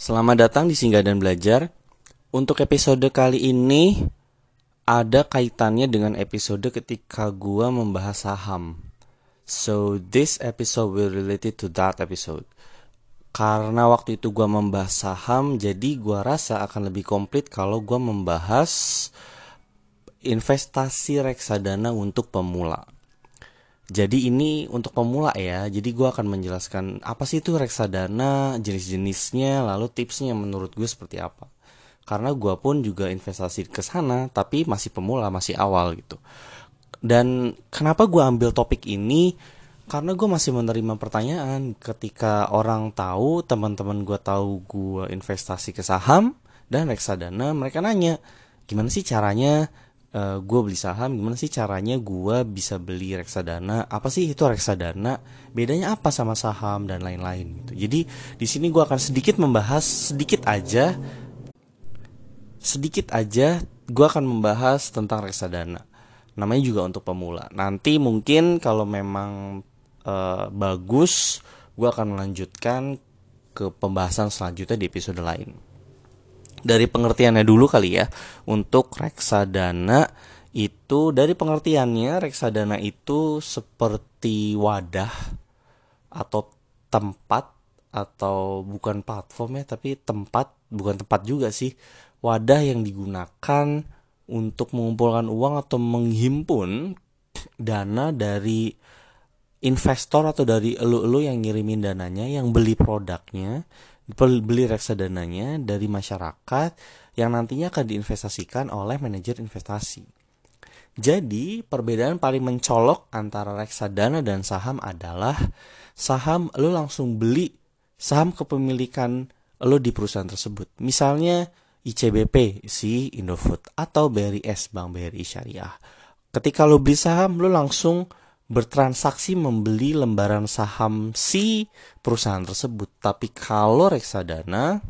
Selamat datang di Singgah dan Belajar. Untuk episode kali ini ada kaitannya dengan episode ketika gua membahas saham. So this episode will related to that episode. Karena waktu itu gua membahas saham, jadi gua rasa akan lebih komplit kalau gua membahas investasi reksadana untuk pemula. Jadi ini untuk pemula ya. Jadi gue akan menjelaskan apa sih itu reksadana, jenis-jenisnya, lalu tipsnya menurut gue seperti apa. Karena gue pun juga investasi ke sana, tapi masih pemula, masih awal gitu. Dan kenapa gue ambil topik ini? Karena gue masih menerima pertanyaan ketika orang tahu, teman-teman gue tahu gue investasi ke saham dan reksadana, mereka nanya, gimana sih caranya uh, gue beli saham gimana sih caranya gue bisa beli reksadana? Apa sih itu reksadana? Bedanya apa sama saham dan lain-lain gitu. Jadi di sini gue akan sedikit membahas sedikit aja sedikit aja gue akan membahas tentang reksadana. Namanya juga untuk pemula. Nanti mungkin kalau memang uh, bagus gue akan melanjutkan ke pembahasan selanjutnya di episode lain dari pengertiannya dulu kali ya. Untuk reksadana itu dari pengertiannya reksadana itu seperti wadah atau tempat atau bukan platform ya tapi tempat bukan tempat juga sih wadah yang digunakan untuk mengumpulkan uang atau menghimpun dana dari investor atau dari elu-elu yang ngirimin dananya yang beli produknya beli reksadananya dari masyarakat yang nantinya akan diinvestasikan oleh manajer investasi. Jadi, perbedaan paling mencolok antara reksadana dan saham adalah saham lo langsung beli saham kepemilikan lo di perusahaan tersebut. Misalnya ICBP si Indofood atau BRIS Bank BRI Syariah. Ketika lo beli saham, lo langsung bertransaksi membeli lembaran saham si perusahaan tersebut. Tapi kalau reksadana,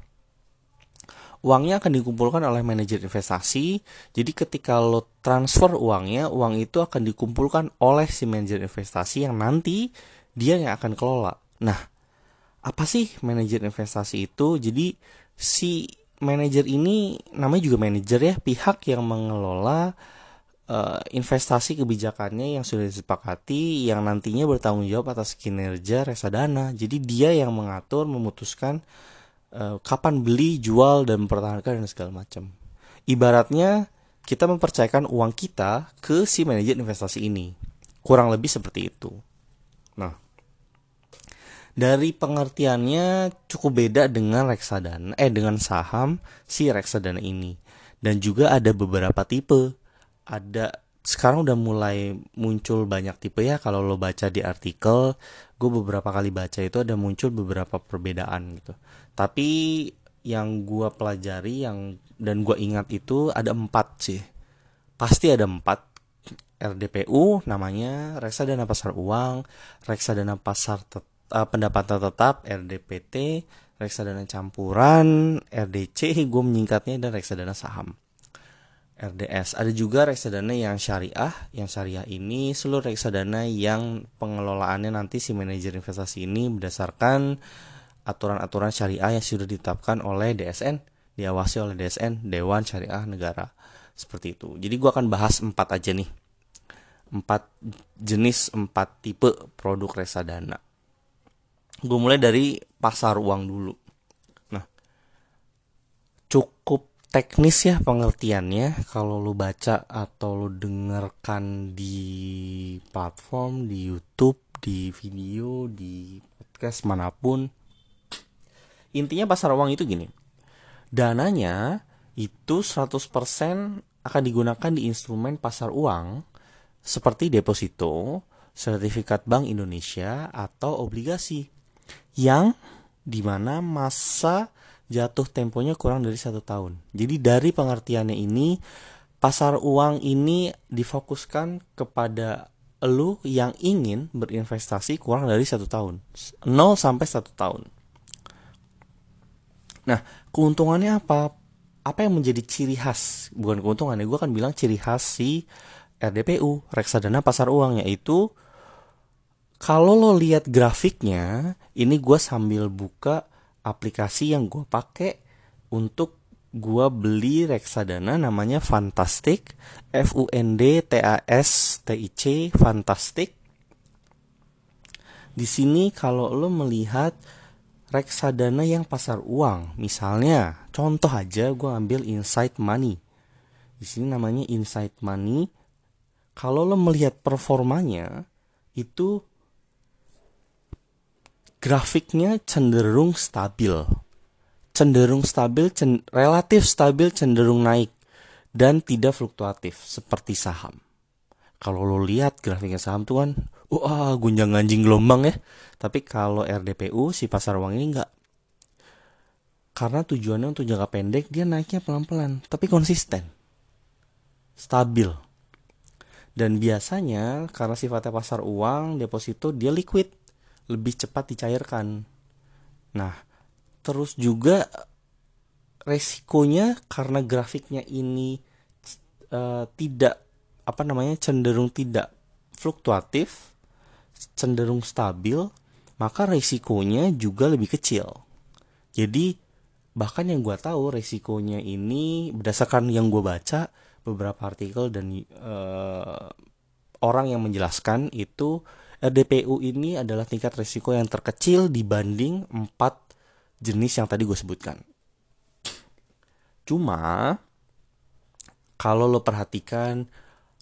uangnya akan dikumpulkan oleh manajer investasi. Jadi ketika lo transfer uangnya, uang itu akan dikumpulkan oleh si manajer investasi yang nanti dia yang akan kelola. Nah, apa sih manajer investasi itu? Jadi si manajer ini namanya juga manajer ya, pihak yang mengelola uh, investasi kebijakannya yang sudah disepakati yang nantinya bertanggung jawab atas kinerja reksadana. Jadi dia yang mengatur, memutuskan uh, kapan beli, jual dan mempertahankan dan segala macam. Ibaratnya kita mempercayakan uang kita ke si manajer investasi ini. Kurang lebih seperti itu. Nah, dari pengertiannya cukup beda dengan reksadana eh dengan saham si reksadana ini dan juga ada beberapa tipe ada sekarang udah mulai muncul banyak tipe ya. Kalau lo baca di artikel gue beberapa kali baca itu ada muncul beberapa perbedaan gitu. Tapi yang gue pelajari yang dan gue ingat itu ada empat sih. Pasti ada empat. RDPU namanya reksadana pasar uang reksadana pasar tet, uh, pendapatan tetap RDPT reksadana campuran RDC gue menyingkatnya dan reksadana saham RDS. Ada juga reksadana yang syariah. Yang syariah ini seluruh reksadana yang pengelolaannya nanti si manajer investasi ini berdasarkan aturan-aturan syariah yang sudah ditetapkan oleh DSN, diawasi oleh DSN, Dewan Syariah Negara. Seperti itu. Jadi gua akan bahas empat aja nih. Empat jenis, empat tipe produk reksadana. Gue mulai dari pasar uang dulu. Nah, cukup teknis ya pengertiannya. Kalau lu baca atau lu dengarkan di platform di YouTube di video di podcast mana pun. Intinya pasar uang itu gini. Dananya itu 100% akan digunakan di instrumen pasar uang seperti deposito, sertifikat Bank Indonesia atau obligasi yang di mana masa jatuh temponya kurang dari satu tahun. Jadi dari pengertiannya ini, pasar uang ini difokuskan kepada lu yang ingin berinvestasi kurang dari satu tahun, 0 sampai satu tahun. Nah, keuntungannya apa? Apa yang menjadi ciri khas? Bukan keuntungannya, gue akan bilang ciri khas si RDPU, reksadana pasar uang, yaitu kalau lo lihat grafiknya, ini gue sambil buka aplikasi yang gue pakai untuk gue beli reksadana namanya Fantastic F U N D T A S T I C Fantastic. Di sini kalau lo melihat reksadana yang pasar uang misalnya contoh aja gue ambil Insight Money. Di sini namanya Insight Money. Kalau lo melihat performanya itu grafiknya cenderung stabil cenderung stabil, cen relatif stabil cenderung naik dan tidak fluktuatif seperti saham. Kalau lo lihat grafiknya saham tuh kan, wah gunjang ganjing gelombang ya. Tapi kalau RDPU si pasar uang ini enggak. Karena tujuannya untuk jangka pendek dia naiknya pelan-pelan, tapi konsisten. Stabil. Dan biasanya karena sifatnya pasar uang, deposito dia liquid, lebih cepat dicairkan. Nah, terus juga resikonya karena grafiknya ini uh, tidak apa namanya cenderung tidak fluktuatif cenderung stabil maka resikonya juga lebih kecil jadi bahkan yang gue tahu resikonya ini berdasarkan yang gue baca beberapa artikel dan uh, orang yang menjelaskan itu RDPU ini adalah tingkat resiko yang terkecil dibanding 4 jenis yang tadi gue sebutkan. Cuma kalau lo perhatikan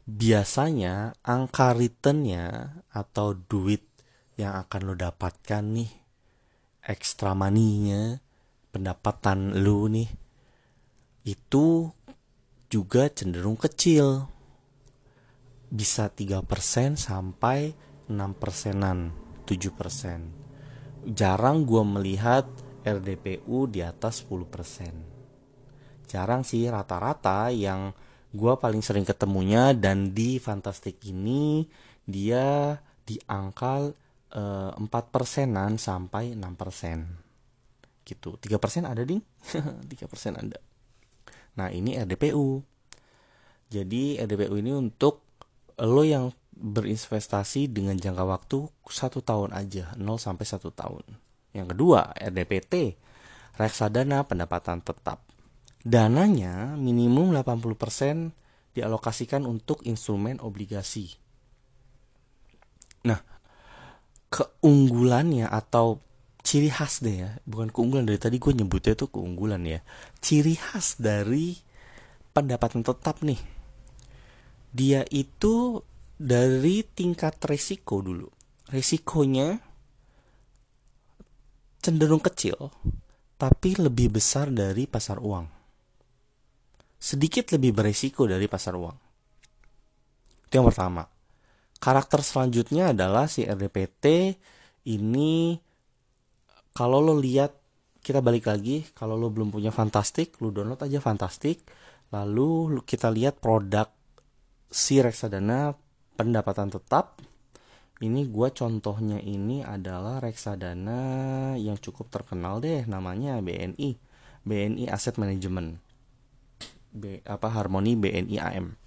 biasanya angka returnnya atau duit yang akan lo dapatkan nih extra money-nya pendapatan lo nih itu juga cenderung kecil bisa 3% sampai 6 persenan 7 persen. Jarang gue melihat RDPU di atas 10%. Jarang sih rata-rata yang gue paling sering ketemunya dan di Fantastik ini dia di angka eh, 4 persenan sampai 6 persen. Gitu. 3 persen ada ding? 3 persen ada. Nah ini RDPU jadi RDPU ini untuk lo yang berinvestasi dengan jangka waktu satu tahun aja 0 sampai satu tahun yang kedua, RDPT, reksadana pendapatan tetap. Dananya minimum 80% dialokasikan untuk instrumen obligasi. Nah, keunggulannya atau ciri khas deh ya, bukan keunggulan dari tadi gue nyebutnya itu keunggulan ya. Ciri khas dari pendapatan tetap nih. Dia itu dari tingkat resiko dulu. Resikonya cenderung kecil, tapi lebih besar dari pasar uang. Sedikit lebih beresiko dari pasar uang. Itu yang pertama. Karakter selanjutnya adalah si RDPT ini kalau lo lihat kita balik lagi kalau lo belum punya Fantastic, lo download aja Fantastic. Lalu kita lihat produk si reksadana pendapatan tetap. Ini gue contohnya ini adalah reksadana yang cukup terkenal deh namanya BNI BNI Asset Management. B, apa Harmoni BNI AM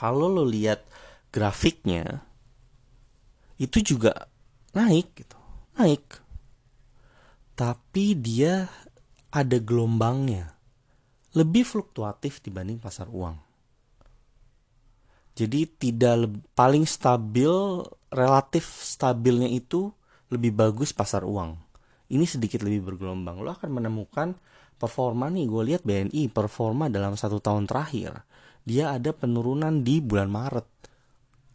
kalau lo lihat grafiknya itu juga naik gitu naik. Tapi dia ada gelombangnya. Lebih fluktuatif dibanding pasar uang jadi tidak paling stabil, relatif stabilnya itu lebih bagus pasar uang. Ini sedikit lebih bergelombang. Lo akan menemukan performa nih, gue lihat BNI performa dalam satu tahun terakhir. Dia ada penurunan di bulan Maret.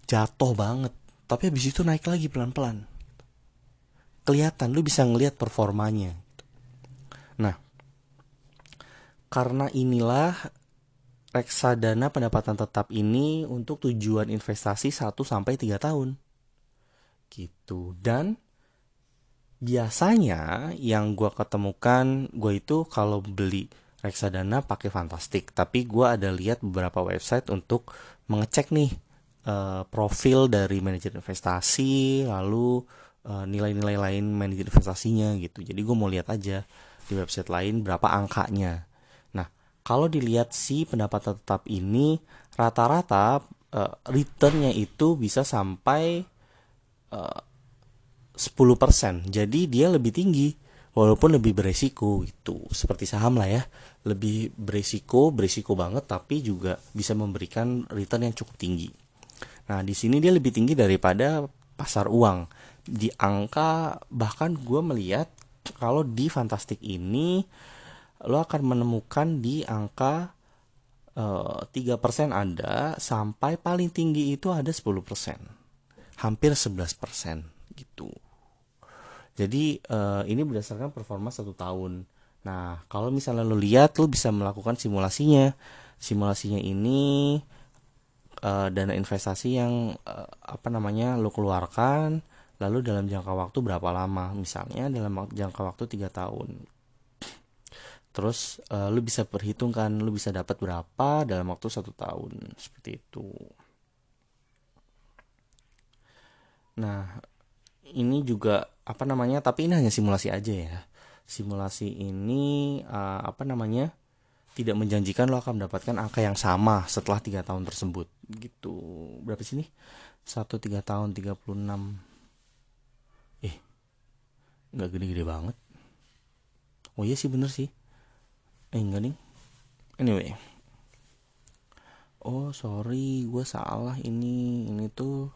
Jatuh banget. Tapi habis itu naik lagi pelan-pelan. Kelihatan, lo bisa ngelihat performanya. Nah, karena inilah reksadana pendapatan tetap ini untuk tujuan investasi 1 sampai 3 tahun. Gitu. Dan biasanya yang gue ketemukan gue itu kalau beli reksadana pakai fantastik tapi gue ada lihat beberapa website untuk mengecek nih uh, profil dari manajer investasi lalu uh, nilai-nilai lain manajer investasinya gitu jadi gue mau lihat aja di website lain berapa angkanya kalau dilihat si pendapatan tetap ini rata-rata uh, returnnya itu bisa sampai uh, 10%. Jadi dia lebih tinggi walaupun lebih beresiko gitu. Seperti saham lah ya. Lebih beresiko beresiko banget tapi juga bisa memberikan return yang cukup tinggi. Nah di sini dia lebih tinggi daripada pasar uang. Di angka bahkan gue melihat kalau di fantastik ini lo akan menemukan di angka eh, tiga persen ada sampai paling tinggi itu ada 10% hampir 11% gitu. Jadi uh, ini berdasarkan performa satu tahun. Nah kalau misalnya lo lihat lo bisa melakukan simulasinya. Simulasinya ini uh, dana investasi yang uh, apa namanya lo keluarkan lalu dalam jangka waktu berapa lama? Misalnya dalam jangka waktu tiga tahun terus uh, lu bisa perhitungkan lu bisa dapat berapa dalam waktu satu tahun. Seperti itu. Nah ini juga apa namanya tapi ini hanya simulasi aja ya. Simulasi ini uh, apa namanya tidak menjanjikan lo akan mendapatkan angka yang sama setelah tiga tahun tersebut. Gitu. Berapa sini satu tiga tahun 36 eh nggak gede-gede banget. Oh iya sih bener sih eh enggak nih anyway. Oh sorry gue salah ini. Ini tuh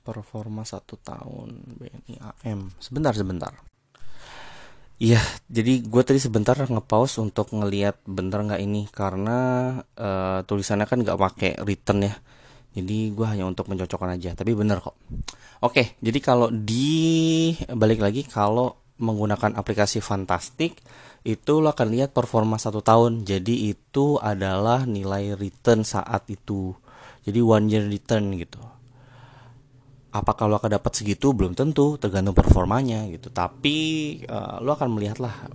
performa satu tahun BNI AM sebentar sebentar. Iya, jadi gue tadi sebentar ngepause untuk ngeliat bener nggak ini karena uh, tulisannya kan nggak pakai return ya. Jadi gue hanya untuk mencocokkan aja, tapi bener kok. Oke, jadi kalau di balik lagi kalau menggunakan aplikasi Fantastic itu lo akan lihat performa satu tahun. Jadi itu adalah nilai return saat itu. Jadi one year return gitu. Apakah lo akan dapat segitu? Belum tentu tergantung performanya gitu. Tapi uh, lo akan melihat lah.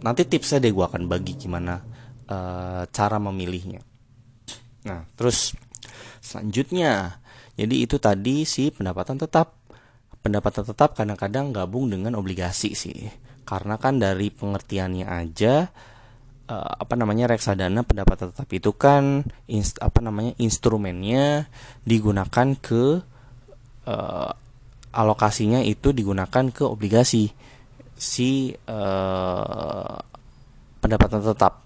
Nanti tipsnya deh gue akan bagi gimana uh, cara memilihnya. Nah terus selanjutnya. Jadi itu tadi si pendapatan tetap pendapatan tetap kadang-kadang gabung dengan obligasi sih karena kan dari pengertiannya aja uh, apa namanya reksadana pendapat tetap itu kan apa namanya instrumennya digunakan ke uh, alokasinya itu digunakan ke obligasi si uh, pendapatan tetap.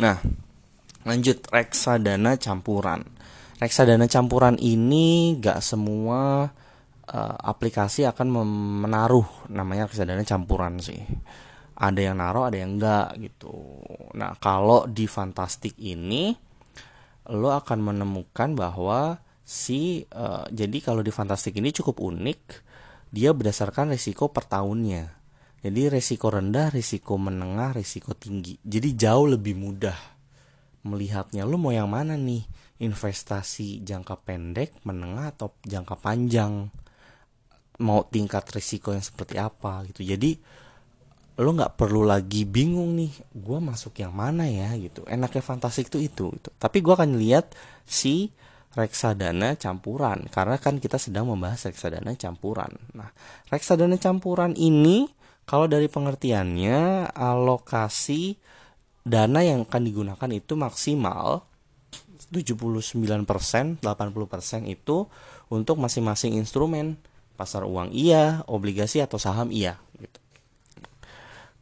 Nah, lanjut reksadana campuran. Reksadana campuran ini gak semua uh, aplikasi akan menaruh namanya reksadana campuran sih. Ada yang naruh, ada yang enggak gitu. Nah, kalau di Fantastic ini lo akan menemukan bahwa si uh, jadi kalau di Fantastic ini cukup unik, dia berdasarkan risiko per tahunnya. Jadi risiko rendah, risiko menengah, risiko tinggi. Jadi jauh lebih mudah melihatnya. Lo mau yang mana nih? Investasi jangka pendek, menengah atau jangka panjang? Mau tingkat risiko yang seperti apa gitu. Jadi lo nggak perlu lagi bingung nih gue masuk yang mana ya gitu. Enaknya fantastik itu itu tapi gue akan lihat si reksadana campuran karena kan kita sedang membahas reksadana campuran. Nah reksadana campuran ini kalau dari pengertiannya alokasi dana yang akan digunakan itu maksimal 79% 80% itu untuk masing-masing instrumen pasar uang iya, obligasi atau saham iya gitu.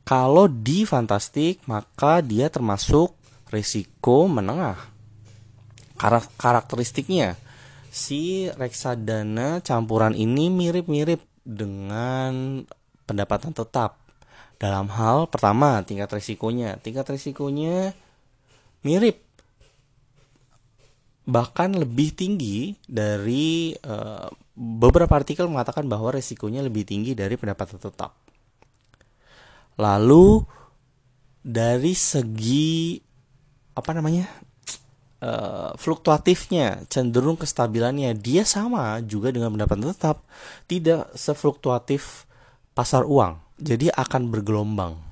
Kalau di fantastik maka dia termasuk risiko menengah. Karakteristiknya si reksadana campuran ini mirip-mirip dengan pendapatan tetap. Dalam hal pertama tingkat risikonya, tingkat risikonya mirip bahkan lebih tinggi dari uh, beberapa artikel mengatakan bahwa resikonya lebih tinggi dari pendapatan tetap. Lalu dari segi apa namanya uh, fluktuatifnya cenderung kestabilannya dia sama juga dengan pendapatan tetap. Tidak sefluktuatif pasar uang. Jadi akan bergelombang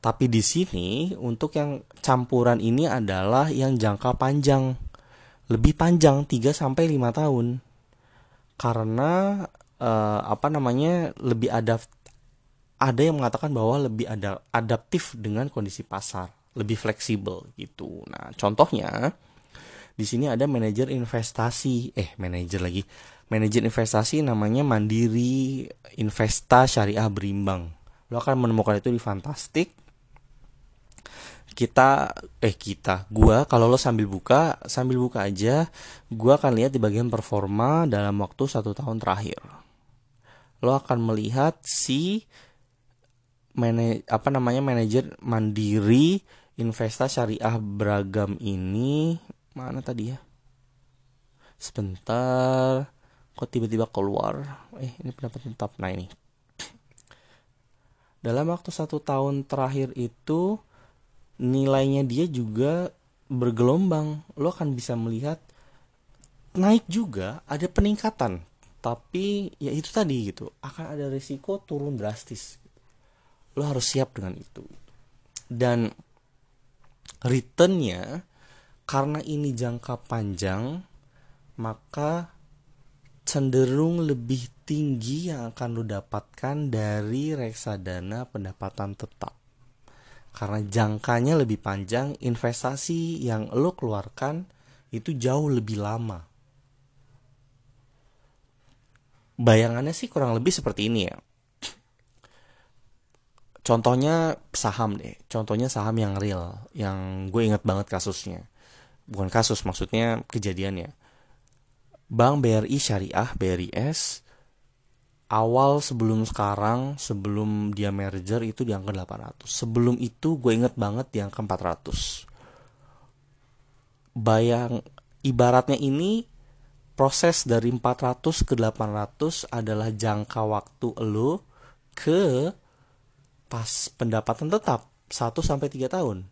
tapi di sini untuk yang campuran ini adalah yang jangka panjang. Lebih panjang 3 sampai 5 tahun. Karena uh, apa namanya? lebih ada ada yang mengatakan bahwa lebih ada adaptif dengan kondisi pasar, lebih fleksibel gitu. Nah, contohnya di sini ada manajer investasi, eh manajer lagi. Manajer investasi namanya Mandiri Investa Syariah Berimbang lo akan menemukan itu di fantastik kita eh kita gua kalau lo sambil buka sambil buka aja gua akan lihat di bagian performa dalam waktu satu tahun terakhir. Lo akan melihat si mana apa namanya manajer mandiri investasi syariah beragam ini mana tadi ya? Sebentar kok tiba-tiba keluar? Eh ini pendapat tetap nah ini. Dalam waktu satu tahun terakhir itu nilainya dia juga bergelombang. Lo akan bisa melihat naik juga ada peningkatan. Tapi ya itu tadi gitu akan ada risiko turun drastis. Lo harus siap dengan itu. Dan returnnya karena ini jangka panjang maka cenderung lebih tinggi yang akan lo dapatkan dari reksadana pendapatan tetap karena jangkanya lebih panjang, investasi yang lo keluarkan itu jauh lebih lama. Bayangannya sih kurang lebih seperti ini ya. Contohnya saham deh, contohnya saham yang real, yang gue inget banget kasusnya. Bukan kasus, maksudnya kejadiannya. Bank BRI Syariah, BRIS, awal sebelum sekarang sebelum dia merger itu di angka 800 sebelum itu gue inget banget di angka 400 bayang ibaratnya ini proses dari 400 ke 800 adalah jangka waktu lo ke pas pendapatan tetap 1 sampai 3 tahun.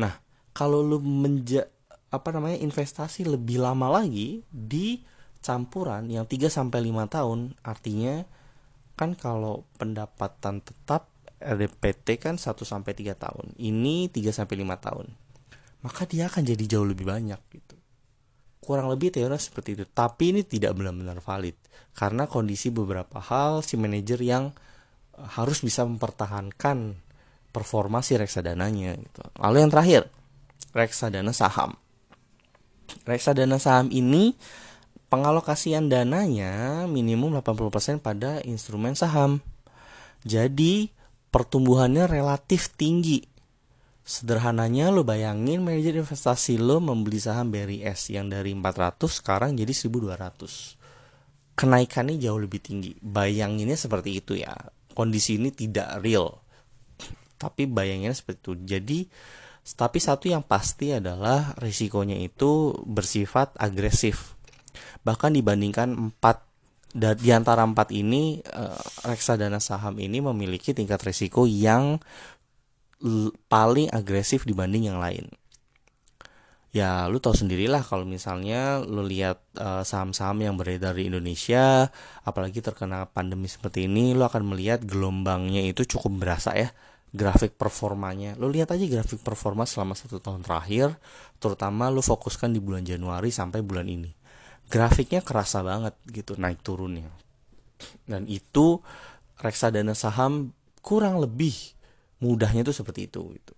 Nah, kalau lo menja apa namanya investasi lebih lama lagi di campuran yang 3 sampai 5 tahun artinya kan kalau pendapatan tetap RDPT kan 1 sampai 3 tahun. Ini 3 sampai 5 tahun. Maka dia akan jadi jauh lebih banyak gitu. Kurang lebih teori seperti itu. Tapi ini tidak benar-benar valid karena kondisi beberapa hal si manajer yang eh, harus bisa mempertahankan performa si reksadananya gitu. Lalu yang terakhir, reksadana saham. Reksadana saham ini pengalokasian dananya minimum 80% pada instrumen saham. Jadi pertumbuhannya relatif tinggi. Sederhananya lo bayangin manajer investasi lo membeli saham BRIS yang dari 400 sekarang jadi 1200. Kenaikannya jauh lebih tinggi. Bayanginnya seperti itu ya. Kondisi ini tidak real. Tapi bayanginnya seperti itu. Jadi tapi satu yang pasti adalah risikonya itu bersifat agresif bahkan dibandingkan empat di antara empat ini uh, reksadana saham ini memiliki tingkat risiko yang paling agresif dibanding yang lain. Ya, lu tahu sendirilah kalau misalnya lu lihat uh, saham-saham yang beredar di Indonesia, apalagi terkena pandemi seperti ini, lu akan melihat gelombangnya itu cukup berasa ya grafik performanya. Lu lihat aja grafik performa selama satu tahun terakhir, terutama lu fokuskan di bulan Januari sampai bulan ini grafiknya kerasa banget gitu naik turunnya. Dan itu reksadana saham kurang lebih mudahnya tuh seperti itu gitu.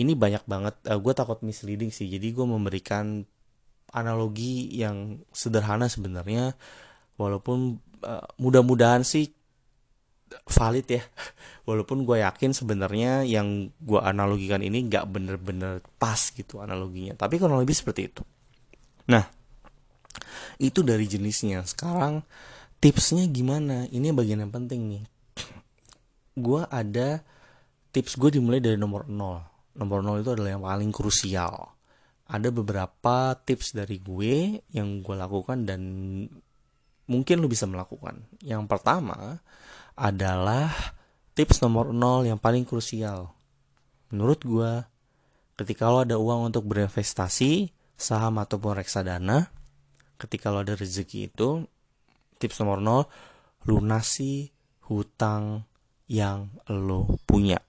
Ini banyak banget uh, eh, gue takut misleading sih. Jadi gue memberikan analogi yang sederhana sebenarnya walaupun uh, mudah-mudahan sih valid ya. Walaupun gue yakin sebenarnya yang gue analogikan ini nggak bener-bener pas gitu analoginya. Tapi kurang lebih seperti itu. Nah itu dari jenisnya. Sekarang tipsnya gimana? Ini bagian yang penting nih. Gue ada tips gue dimulai dari nomor 0 nomor 0 itu adalah yang paling krusial. Ada beberapa tips dari gue yang gue lakukan dan mungkin lo bisa melakukan. Yang pertama adalah tips nomor 0 yang paling krusial. Menurut gue ketika lo ada uang untuk berinvestasi saham ataupun reksadana ketika lo ada rezeki itu tips nomor 0 lunasi hutang yang lo punya.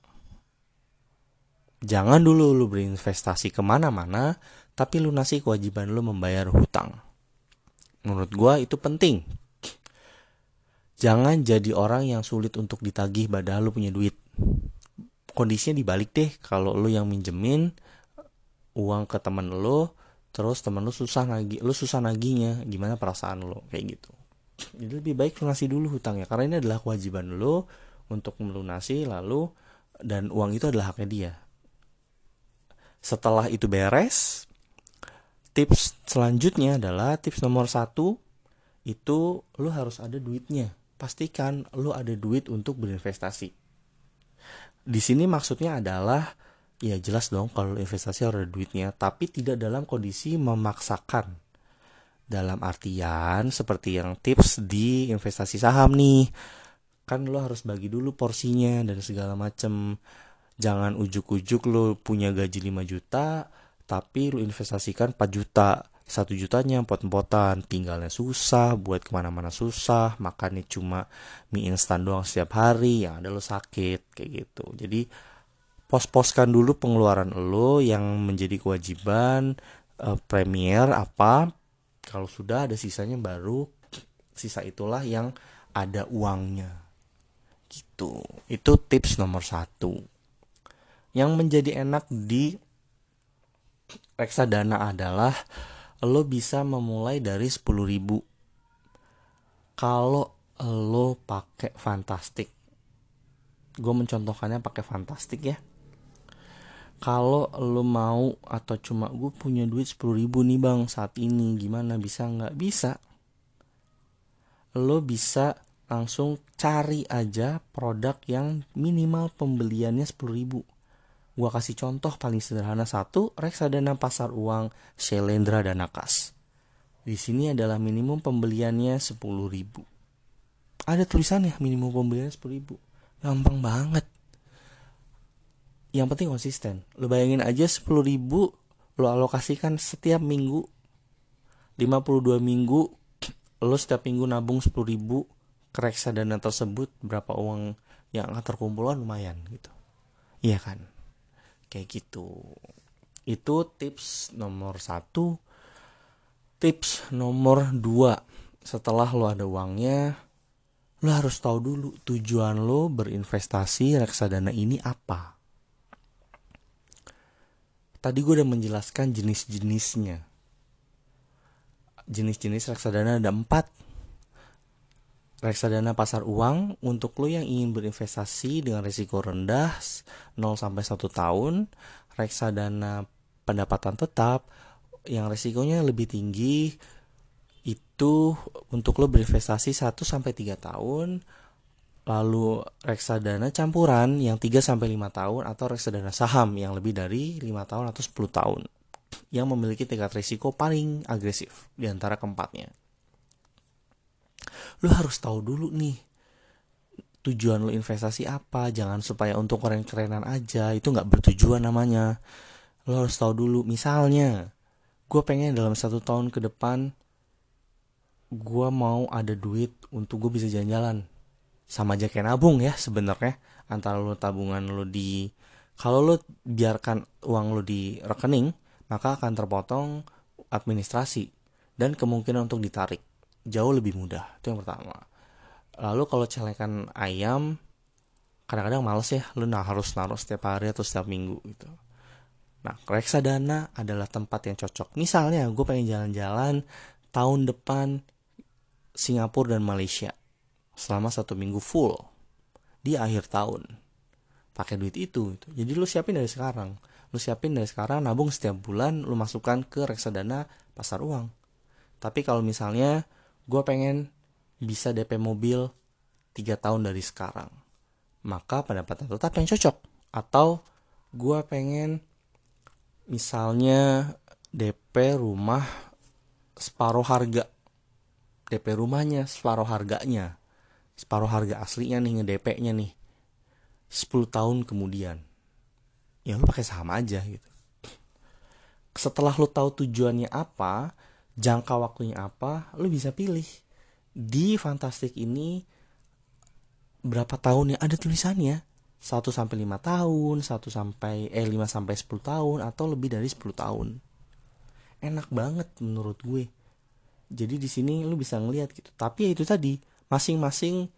Jangan dulu lo berinvestasi ke mana-mana tapi lunasi kewajiban lo membayar hutang. Menurut gue itu penting. Jangan jadi orang yang sulit untuk ditagih padahal lo punya duit. Kondisinya dibalik deh kalau lo yang minjemin uang ke teman lo terus temen lu susah nagi lu susah naginya. Gimana perasaan lu? Kayak gitu. Jadi lebih baik lunasi dulu hutangnya karena ini adalah kewajiban lu untuk melunasi lalu dan uang itu adalah haknya dia. Setelah itu beres tips selanjutnya adalah tips nomor satu itu lu harus ada duitnya. Pastikan lu ada duit untuk berinvestasi. Di sini maksudnya adalah ya jelas dong kalau investasi harus ada duitnya. Tapi tidak dalam kondisi memaksakan. Dalam artian seperti yang tips di investasi saham nih. Kan lo harus bagi dulu porsinya dan segala macem. Jangan ujuk-ujuk lo punya gaji 5 juta tapi lo investasikan 4 juta. Satu jutanya pot-potan tinggalnya susah buat ke mana-mana susah. Makannya cuma mie instan doang setiap hari yang ada lo sakit kayak gitu. Jadi pos-poskan dulu pengeluaran lo yang menjadi kewajiban uh, premier apa. Kalau sudah ada sisanya baru sisa itulah yang ada uangnya. Gitu. Itu tips nomor satu. Yang menjadi enak di reksadana adalah lo bisa memulai dari 10 ribu. Kalau lo pakai fantastik. Gue mencontohkannya pakai fantastik ya kalau lo mau atau cuma gue punya duit 10 ribu nih bang saat ini gimana? Bisa nggak? Bisa. Lo bisa langsung cari aja produk yang minimal pembeliannya 10 ribu. Gue kasih contoh paling sederhana. Satu reksadana pasar uang Shelendra dan Nakas di sini adalah minimum pembeliannya 10 ribu. Ada tulisannya minimum pembeliannya 10 ribu. Gampang banget yang penting konsisten. Lo bayangin aja 10 ribu lo alokasikan setiap minggu. 52 minggu lo setiap minggu nabung 10 ribu ke reksadana tersebut berapa uang yang akan terkumpul lumayan gitu. Iya kan? Kayak gitu. Itu tips nomor satu. Tips nomor dua. Setelah lo ada uangnya lo harus tahu dulu tujuan lo berinvestasi reksadana ini apa tadi gue udah menjelaskan jenis-jenisnya. Jenis-jenis reksadana ada empat. Reksadana pasar uang untuk lo yang ingin berinvestasi dengan risiko rendah 0 sampai 1 tahun. Reksadana pendapatan tetap yang risikonya lebih tinggi itu untuk lo berinvestasi 1 sampai 3 tahun lalu reksadana campuran yang 3 sampai 5 tahun atau reksadana saham yang lebih dari 5 tahun atau 10 tahun yang memiliki tingkat risiko paling agresif di antara keempatnya. Lu harus tahu dulu nih tujuan lu investasi apa, jangan supaya untuk keren-kerenan aja, itu nggak bertujuan namanya. Lu harus tahu dulu, misalnya, gue pengen dalam satu tahun ke depan, gue mau ada duit untuk gue bisa jalan-jalan sama aja kayak nabung ya sebenarnya. Antara lo tabungan lo di kalau lo biarkan uang lo di rekening maka akan terpotong administrasi dan kemungkinan untuk ditarik. Jauh lebih mudah. Itu yang pertama. Lalu kalau celekan ayam kadang-kadang males ya. Lo nah harus naruh setiap hari atau setiap minggu gitu. Nah reksadana adalah tempat yang cocok. Misalnya gue pengen jalan-jalan tahun depan Singapura dan Malaysia selama satu minggu full di akhir tahun. Pakai duit itu gitu. jadi lu siapin dari sekarang. Lu siapin dari sekarang nabung setiap bulan lu masukkan ke reksadana pasar uang. Tapi kalau misalnya gue pengen bisa DP mobil 3 tahun dari sekarang maka pendapatan tetap yang cocok. Atau gue pengen misalnya DP rumah separuh harga. DP rumahnya separuh harganya separuh harga aslinya nih ngedp-nya nih 10 tahun kemudian ya lu pakai saham aja gitu setelah lu tahu tujuannya apa jangka waktunya apa lu bisa pilih di fantastik ini berapa tahun ya ada tulisannya 1 sampai 5 tahun, 1 sampai eh 5 sampai 10 tahun atau lebih dari 10 tahun. Enak banget menurut gue. Jadi di sini lu bisa ngeliat gitu. Tapi ya itu tadi, masing-masing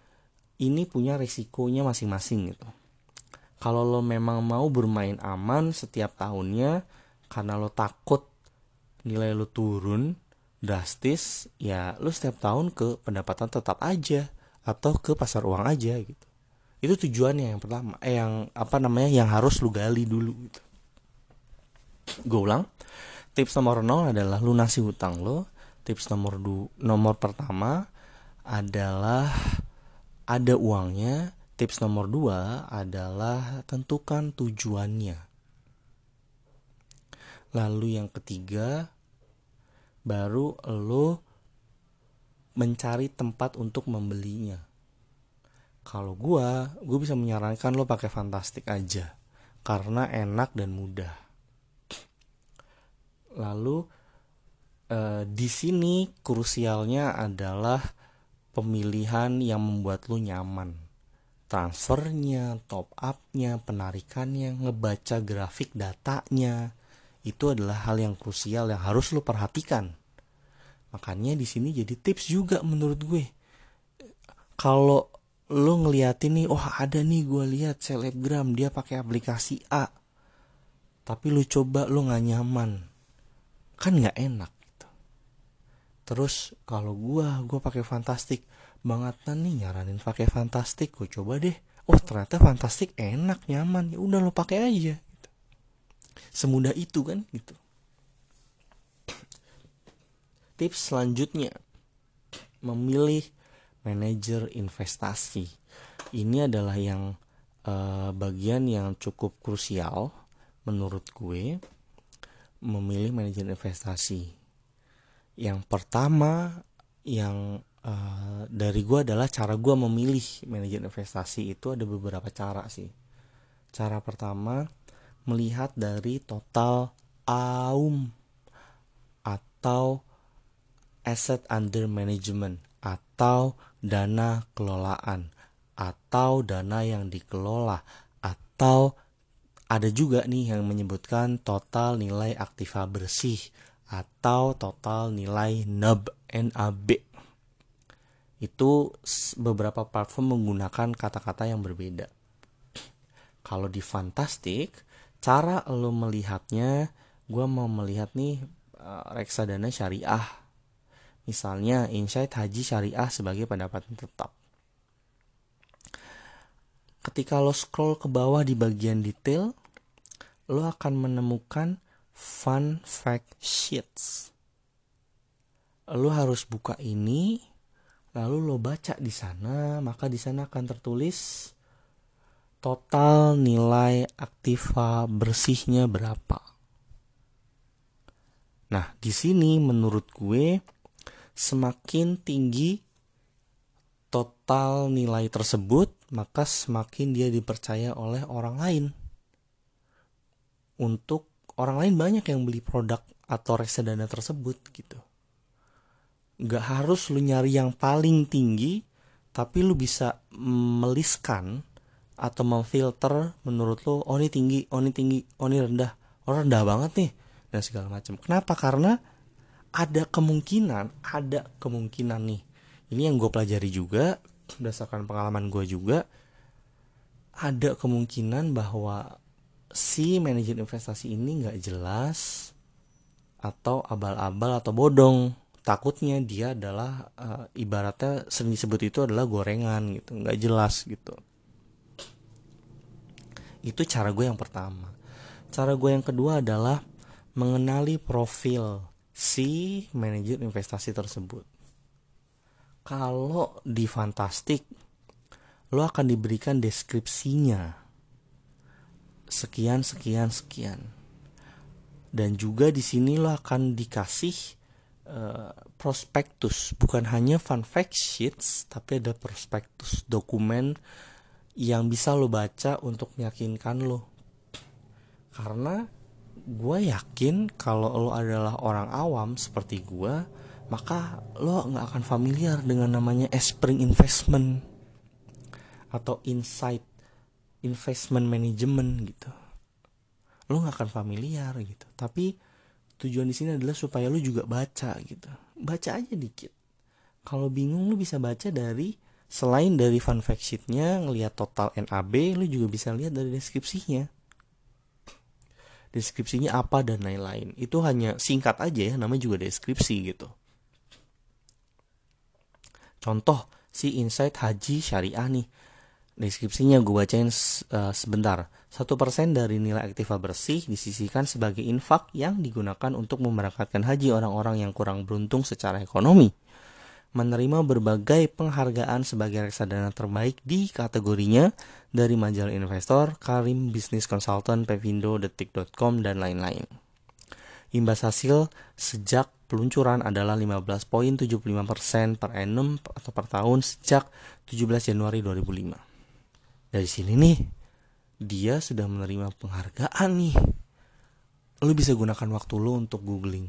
ini punya risikonya masing-masing gitu. Kalau lo memang mau bermain aman setiap tahunnya karena lo takut nilai lo turun drastis, ya lo setiap tahun ke pendapatan tetap aja atau ke pasar uang aja gitu. itu tujuannya yang pertama eh yang apa namanya yang harus lu gali dulu gitu gue ulang tips nomor nol adalah lunasi hutang lo tips nomor du nomor pertama adalah ada uangnya tips nomor dua adalah tentukan tujuannya. Lalu yang ketiga baru lo mencari tempat untuk membelinya. Kalau gua gue bisa menyarankan lo pakai fantastik aja karena enak dan mudah. Lalu eh, di sini krusialnya adalah pemilihan yang membuat lo nyaman. Transfernya top upnya penarikannya ngebaca grafik datanya itu adalah hal yang krusial yang harus lo perhatikan. Makanya di sini jadi tips juga menurut gue. Kalau lo ngeliatin nih oh ada nih gue lihat selebgram dia pakai aplikasi A. Tapi lo coba lo nggak nyaman. Kan nggak enak terus kalau gue gue pakai fantastik banget. Nih nyaranin pakai fantastik gue coba deh. Oh ternyata fantastik enak nyaman. Ya udah lo pakai aja. Semudah itu kan gitu. Tips selanjutnya. Memilih manajer investasi. Ini adalah yang uh, bagian yang cukup krusial menurut gue memilih manajer investasi yang pertama yang uh, dari gue adalah cara gue memilih manajer investasi itu ada beberapa cara sih. Cara pertama melihat dari total AUM atau asset under management atau dana kelolaan atau dana yang dikelola atau ada juga nih yang menyebutkan total nilai aktiva bersih atau total nilai NAB NAB itu beberapa platform menggunakan kata-kata yang berbeda. Kalau di Fantastic cara lo melihatnya gue mau melihat nih eh, reksadana syariah. Misalnya insight haji syariah sebagai pendapatan tetap. Ketika lo scroll ke bawah di bagian detail, lo akan menemukan fun fact sheets. Lo harus buka ini, lalu lo baca di sana, maka di sana akan tertulis total nilai aktiva bersihnya berapa. Nah, di sini menurut gue semakin tinggi total nilai tersebut, maka semakin dia dipercaya oleh orang lain. Untuk orang lain banyak yang beli produk atau reksadana tersebut gitu. Gak harus lu nyari yang paling tinggi, tapi lu bisa meliskan atau memfilter menurut lu, oh ini tinggi, oh ini tinggi, oh ini rendah, oh rendah banget nih, dan segala macam. Kenapa? Karena ada kemungkinan ada kemungkinan nih ini yang gue pelajari juga berdasarkan pengalaman gue juga ada kemungkinan bahwa si manajer investasi ini nggak jelas atau abal-abal atau bodong takutnya dia adalah uh, ibaratnya sering disebut itu adalah gorengan gitu nggak jelas gitu itu cara gue yang pertama cara gue yang kedua adalah mengenali profil si manajer investasi tersebut. Kalau di Fantastic, lo akan diberikan deskripsinya. Sekian, sekian, sekian. Dan juga di sini lo akan dikasih uh, prospektus, bukan hanya fun fact sheets, tapi ada prospektus dokumen yang bisa lo baca untuk meyakinkan lo. Karena gue yakin kalau lo adalah orang awam seperti gue maka lo nggak akan familiar dengan namanya Espring Investment atau Insight Investment Management gitu. Lo nggak akan familiar gitu. Tapi tujuan di sini adalah supaya lo juga baca gitu. Baca aja dikit. Kalau bingung lo bisa baca dari selain dari fun fact sheetnya ngelihat total NAB lo juga bisa lihat dari deskripsinya. Deskripsinya apa dan lain-lain. Itu hanya singkat aja ya namanya juga deskripsi gitu. Contoh si insight haji syariah nih Deskripsinya gue bacain uh, sebentar. Satu persen dari nilai aktiva bersih disisihkan sebagai infak yang digunakan untuk memberangkatkan haji orang-orang yang kurang beruntung secara ekonomi. Menerima berbagai penghargaan sebagai reksadana terbaik di kategorinya dari majalah investor, Karim Business Consultant, Pevindo, Detik.com, dan lain-lain. Imbas hasil sejak peluncuran adalah 15.75% per annum atau per tahun sejak 17 Januari 2005. Dari sini nih, dia sudah menerima penghargaan nih. Lo bisa gunakan waktu lo untuk googling.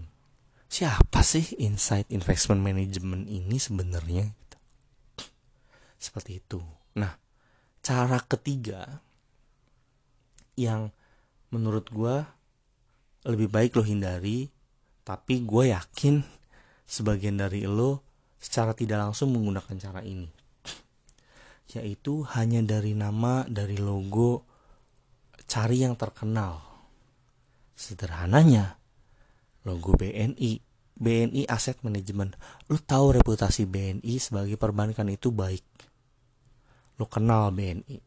Siapa sih Insight Investment Management ini sebenarnya? Seperti itu. Nah, cara ketiga yang menurut gue lebih baik lo hindari tapi gue yakin sebagian dari lo secara tidak langsung menggunakan cara ini. Yaitu hanya dari nama, dari logo, cari yang terkenal. Sederhananya, logo BNI, BNI Asset Management. Lo tahu reputasi BNI sebagai perbankan itu baik. Lo kenal BNI.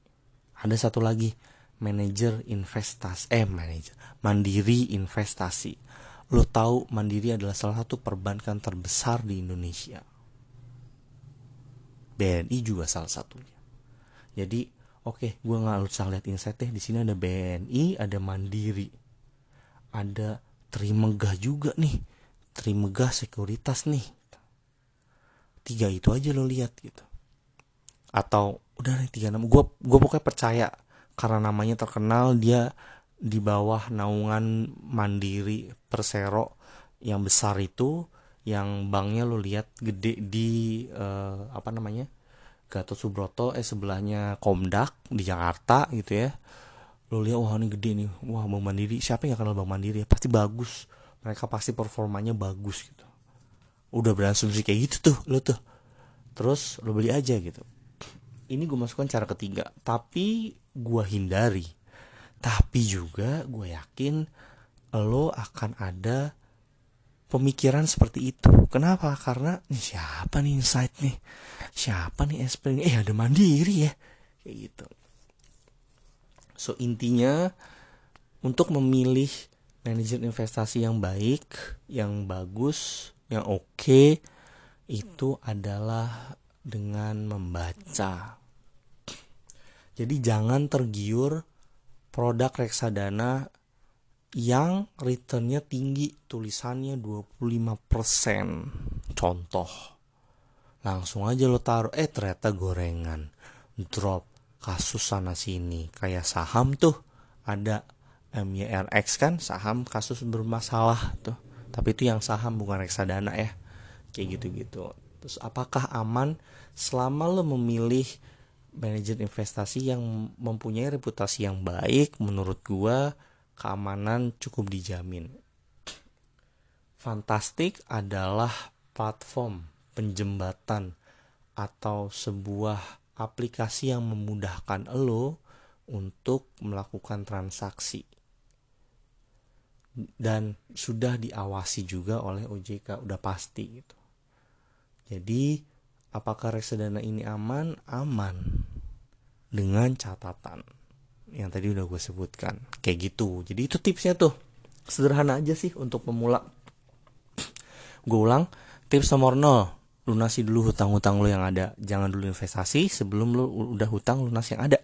Ada satu lagi, manajer investasi, eh manajer, mandiri investasi lo tahu Mandiri adalah salah satu perbankan terbesar di Indonesia. BNI juga salah satunya. Jadi, oke, okay, gue nggak usah lihat insight deh. Di sini ada BNI, ada Mandiri, ada Trimegah juga nih. Trimegah Sekuritas nih. Tiga itu aja lo lihat gitu. Atau udah nih tiga nama. Gue gue pokoknya percaya karena namanya terkenal dia di bawah naungan Mandiri Persero yang besar itu yang banknya lo lihat gede di uh, apa namanya Gatot Subroto eh sebelahnya Komdak di Jakarta gitu ya. Lo lihat wah ini gede nih. Wah Bank Mandiri. Siapa yang kenal Bank Mandiri? Pasti bagus. Mereka pasti performanya bagus gitu. Udah berasumsi kayak gitu tuh lo tuh. Terus lo beli aja gitu. Ini gue masukkan cara ketiga. Tapi gue hindari. Tapi juga gue yakin lo akan ada pemikiran seperti itu. Kenapa? Karena nih siapa nih insight nih? Siapa nih Esprit Eh ada mandiri ya. Kayak gitu. So intinya untuk memilih manajer investasi yang baik, yang bagus, yang oke okay, itu adalah dengan membaca. Jadi jangan tergiur produk reksadana yang returnnya tinggi tulisannya 25% contoh langsung aja lo taruh eh ternyata gorengan drop kasus sana sini. Kayak saham tuh ada MYRX kan saham kasus bermasalah tuh. Tapi itu yang saham bukan reksadana ya. Kayak gitu-gitu. Terus apakah aman selama lo memilih manajer investasi yang mempunyai reputasi yang baik? Menurut gua keamanan cukup dijamin. Fantastik adalah platform penjembatan atau sebuah aplikasi yang memudahkan lo untuk melakukan transaksi dan sudah diawasi juga oleh OJK udah pasti gitu. Jadi apakah reksadana ini aman? Aman dengan catatan yang tadi udah gue sebutkan. Kayak gitu. Jadi itu tipsnya tuh. Sederhana aja sih untuk pemula. Gue ulang tips nomor 0 lunasi dulu hutang-hutang lo yang ada. Jangan dulu investasi sebelum lo udah hutang lunas yang ada.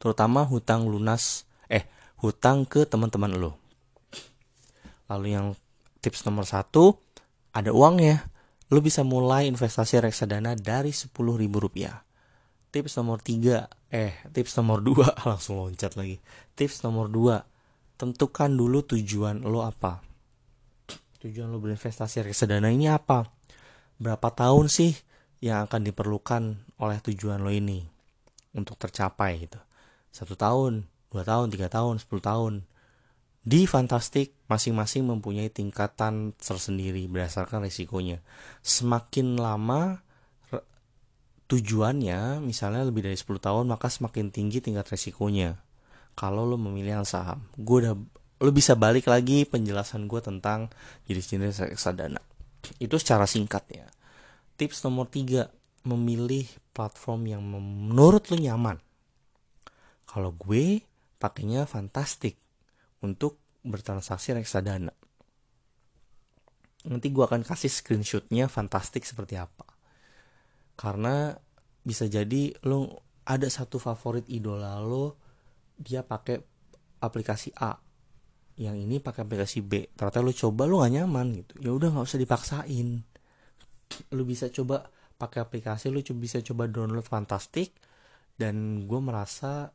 Terutama hutang lunas eh hutang ke teman-teman lo lalu yang tips nomor satu ada uangnya. Lo bisa mulai investasi reksadana dari sepuluh ribu rupiah. Tips nomor tiga eh tips nomor dua. Langsung loncat lagi. Tips nomor dua. Tentukan dulu tujuan lo apa. Tujuan lo berinvestasi reksadana ini apa? Berapa tahun sih yang akan diperlukan oleh tujuan lo ini untuk tercapai gitu? Satu tahun dua tahun tiga tahun sepuluh tahun. Di Fantastik masing-masing mempunyai tingkatan tersendiri berdasarkan risikonya. Semakin lama tujuannya misalnya lebih dari 10 tahun maka semakin tinggi tingkat resikonya kalau lo memilih yang saham gue udah lo bisa balik lagi penjelasan gue tentang jenis-jenis reksadana itu secara singkat ya tips nomor tiga memilih platform yang menurut lo nyaman Kalau gue pakainya Fantastic untuk bertransaksi reksadana. Nanti gue akan kasih screenshotnya Fantastic seperti apa. Karena bisa jadi lo ada satu favorit idola lo dia pakai aplikasi A. Yang ini pakai aplikasi B. Ternyata lu coba lu gak nyaman gitu. Ya udah nggak usah dipaksain. Lu bisa coba pakai aplikasi lu bisa coba download fantastic dan gue merasa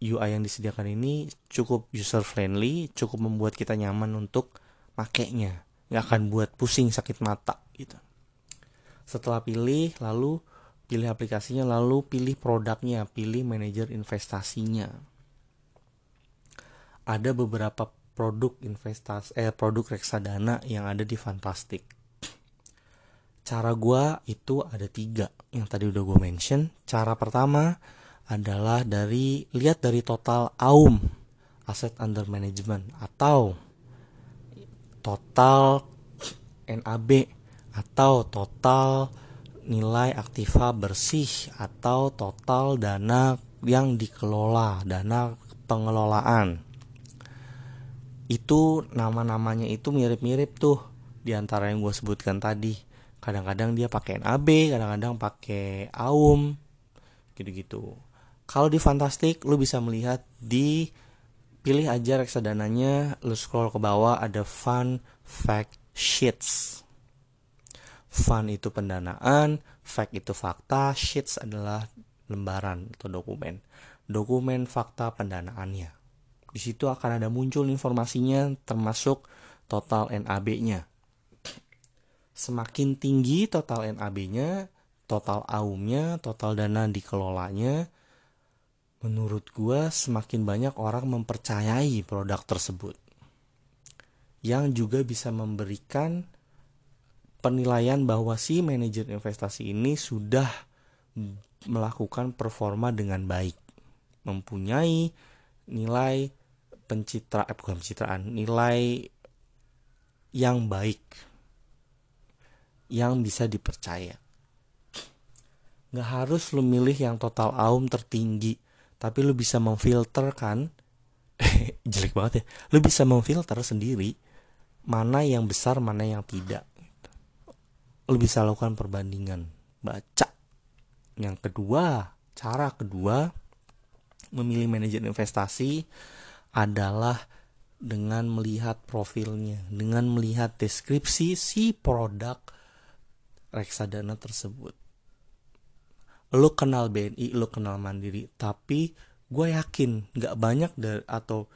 UI yang disediakan ini cukup user friendly cukup membuat kita nyaman untuk makainya. Nggak akan buat pusing sakit mata gitu setelah pilih lalu pilih aplikasinya lalu pilih produknya pilih manajer investasinya ada beberapa produk investasi eh produk reksadana yang ada di Fantastic. Cara gue itu ada tiga yang tadi udah gue mention. Cara pertama adalah dari lihat dari total AUM aset under management atau total NAB atau total nilai aktiva bersih atau total dana yang dikelola, dana pengelolaan itu nama-namanya itu mirip-mirip tuh di antara yang gue sebutkan tadi. Kadang-kadang dia pakai NAB, kadang-kadang pakai AUM, gitu-gitu. Kalau di Fantastic, lu bisa melihat di pilih aja reksadananya, lu scroll ke bawah ada Fun Fact Sheets. Fun itu pendanaan, fact itu fakta, sheets adalah lembaran atau dokumen. Dokumen fakta pendanaannya. Di situ akan ada muncul informasinya termasuk total NAB-nya. Semakin tinggi total NAB-nya, total AUM-nya, total dana dikelolanya, menurut gue semakin banyak orang mempercayai produk tersebut. Yang juga bisa memberikan penilaian bahwa si manajer investasi ini sudah melakukan performa dengan baik, mempunyai nilai pencitra eh bukan pencitraan nilai yang baik yang bisa dipercaya. Nggak harus lu milih yang total aum tertinggi tapi lu bisa memfilter kan jelek banget ya lu bisa memfilter sendiri mana yang besar mana yang tidak lu bisa lakukan perbandingan baca yang kedua cara kedua memilih manajer investasi adalah dengan melihat profilnya, dengan melihat deskripsi si produk reksadana tersebut. Lo kenal BNI, lo kenal Mandiri, tapi gue yakin gak banyak dari atau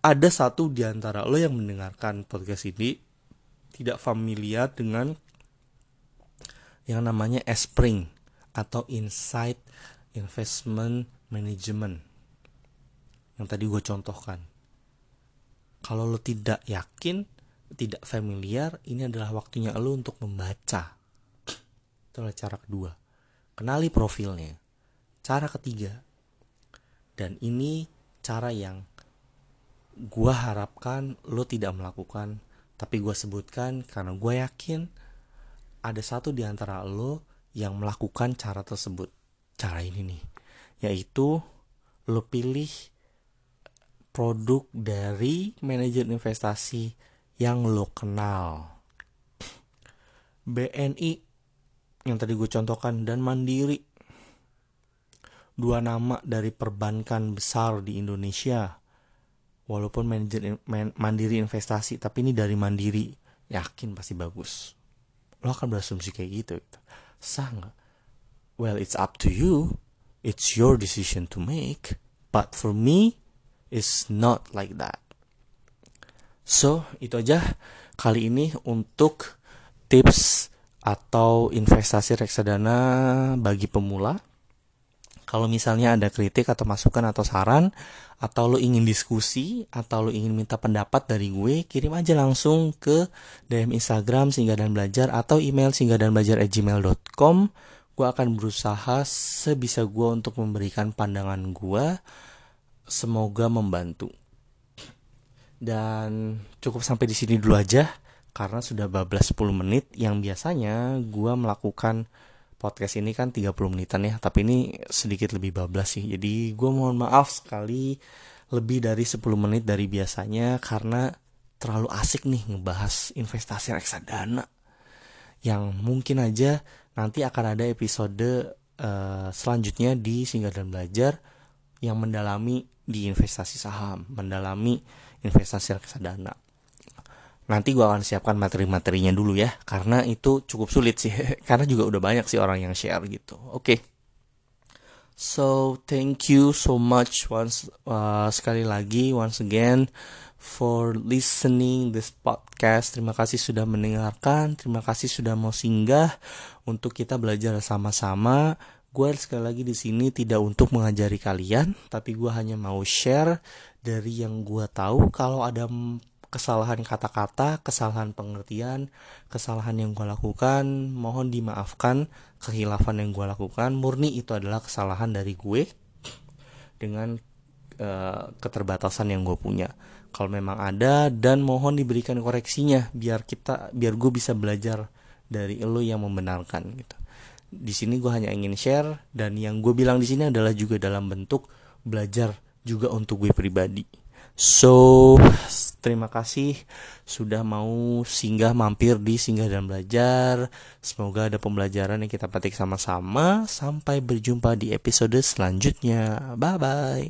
ada satu di antara lo yang mendengarkan podcast ini tidak familiar dengan yang namanya Espring atau Insight Investment Management yang tadi gue contohkan. Kalau lo tidak yakin, tidak familiar, ini adalah waktunya lo untuk membaca. Itu adalah cara kedua. Kenali profilnya. Cara ketiga. Dan ini cara yang gue harapkan lo tidak melakukan. Tapi gue sebutkan karena gue yakin ada satu di antara lo yang melakukan cara tersebut. Cara ini nih. Yaitu lo pilih produk dari manajer investasi yang lo kenal. BNI yang tadi gue contohkan dan Mandiri. Dua nama dari perbankan besar di Indonesia. Walaupun manajer man, Mandiri investasi, tapi ini dari Mandiri. Yakin pasti bagus. Lo akan berasumsi kayak gitu. gitu. Sah nggak? Well, it's up to you. It's your decision to make. But for me, is not like that. So, itu aja kali ini untuk tips atau investasi reksadana bagi pemula. Kalau misalnya ada kritik atau masukan atau saran, atau lo ingin diskusi, atau lo ingin minta pendapat dari gue, kirim aja langsung ke DM Instagram Singgah dan Belajar atau email singgah dan belajar gmail.com. Gue akan berusaha sebisa gue untuk memberikan pandangan gue semoga membantu. Dan cukup sampai di sini dulu aja karena sudah bablas 10 menit yang biasanya gue melakukan podcast ini kan 30 menitan ya tapi ini sedikit lebih bablas sih. Jadi gue mohon maaf sekali lebih dari 10 menit dari biasanya karena terlalu asik nih ngebahas investasi reksadana yang mungkin aja nanti akan ada episode uh, selanjutnya di singgah dan belajar yang mendalami di investasi saham mendalami investasi reksadana nanti gue akan siapkan materi-materinya dulu ya karena itu cukup sulit sih. Karena juga udah banyak sih orang yang share gitu. Oke. Okay. so thank you so much once uh, sekali lagi once again for listening this podcast. Terima kasih sudah mendengarkan. Terima kasih sudah mau singgah untuk kita belajar sama-sama. Gue sekali lagi di sini tidak untuk mengajari kalian tapi gue hanya mau share dari yang gue tahu. Kalau ada kesalahan kata-kata, kesalahan pengertian, kesalahan yang gue lakukan, mohon dimaafkan kehilafan yang gue lakukan. Murni itu adalah kesalahan dari gue dengan uh, keterbatasan yang gue punya. Kalau memang ada dan mohon diberikan koreksinya biar kita biar gue bisa belajar dari lo yang membenarkan gitu. Di sini gue hanya ingin share dan yang gue bilang di sini adalah juga dalam bentuk belajar juga untuk gue pribadi. So, terima kasih sudah mau singgah mampir di singgah dan belajar. Semoga ada pembelajaran yang kita petik sama-sama. Sampai berjumpa di episode selanjutnya. Bye bye.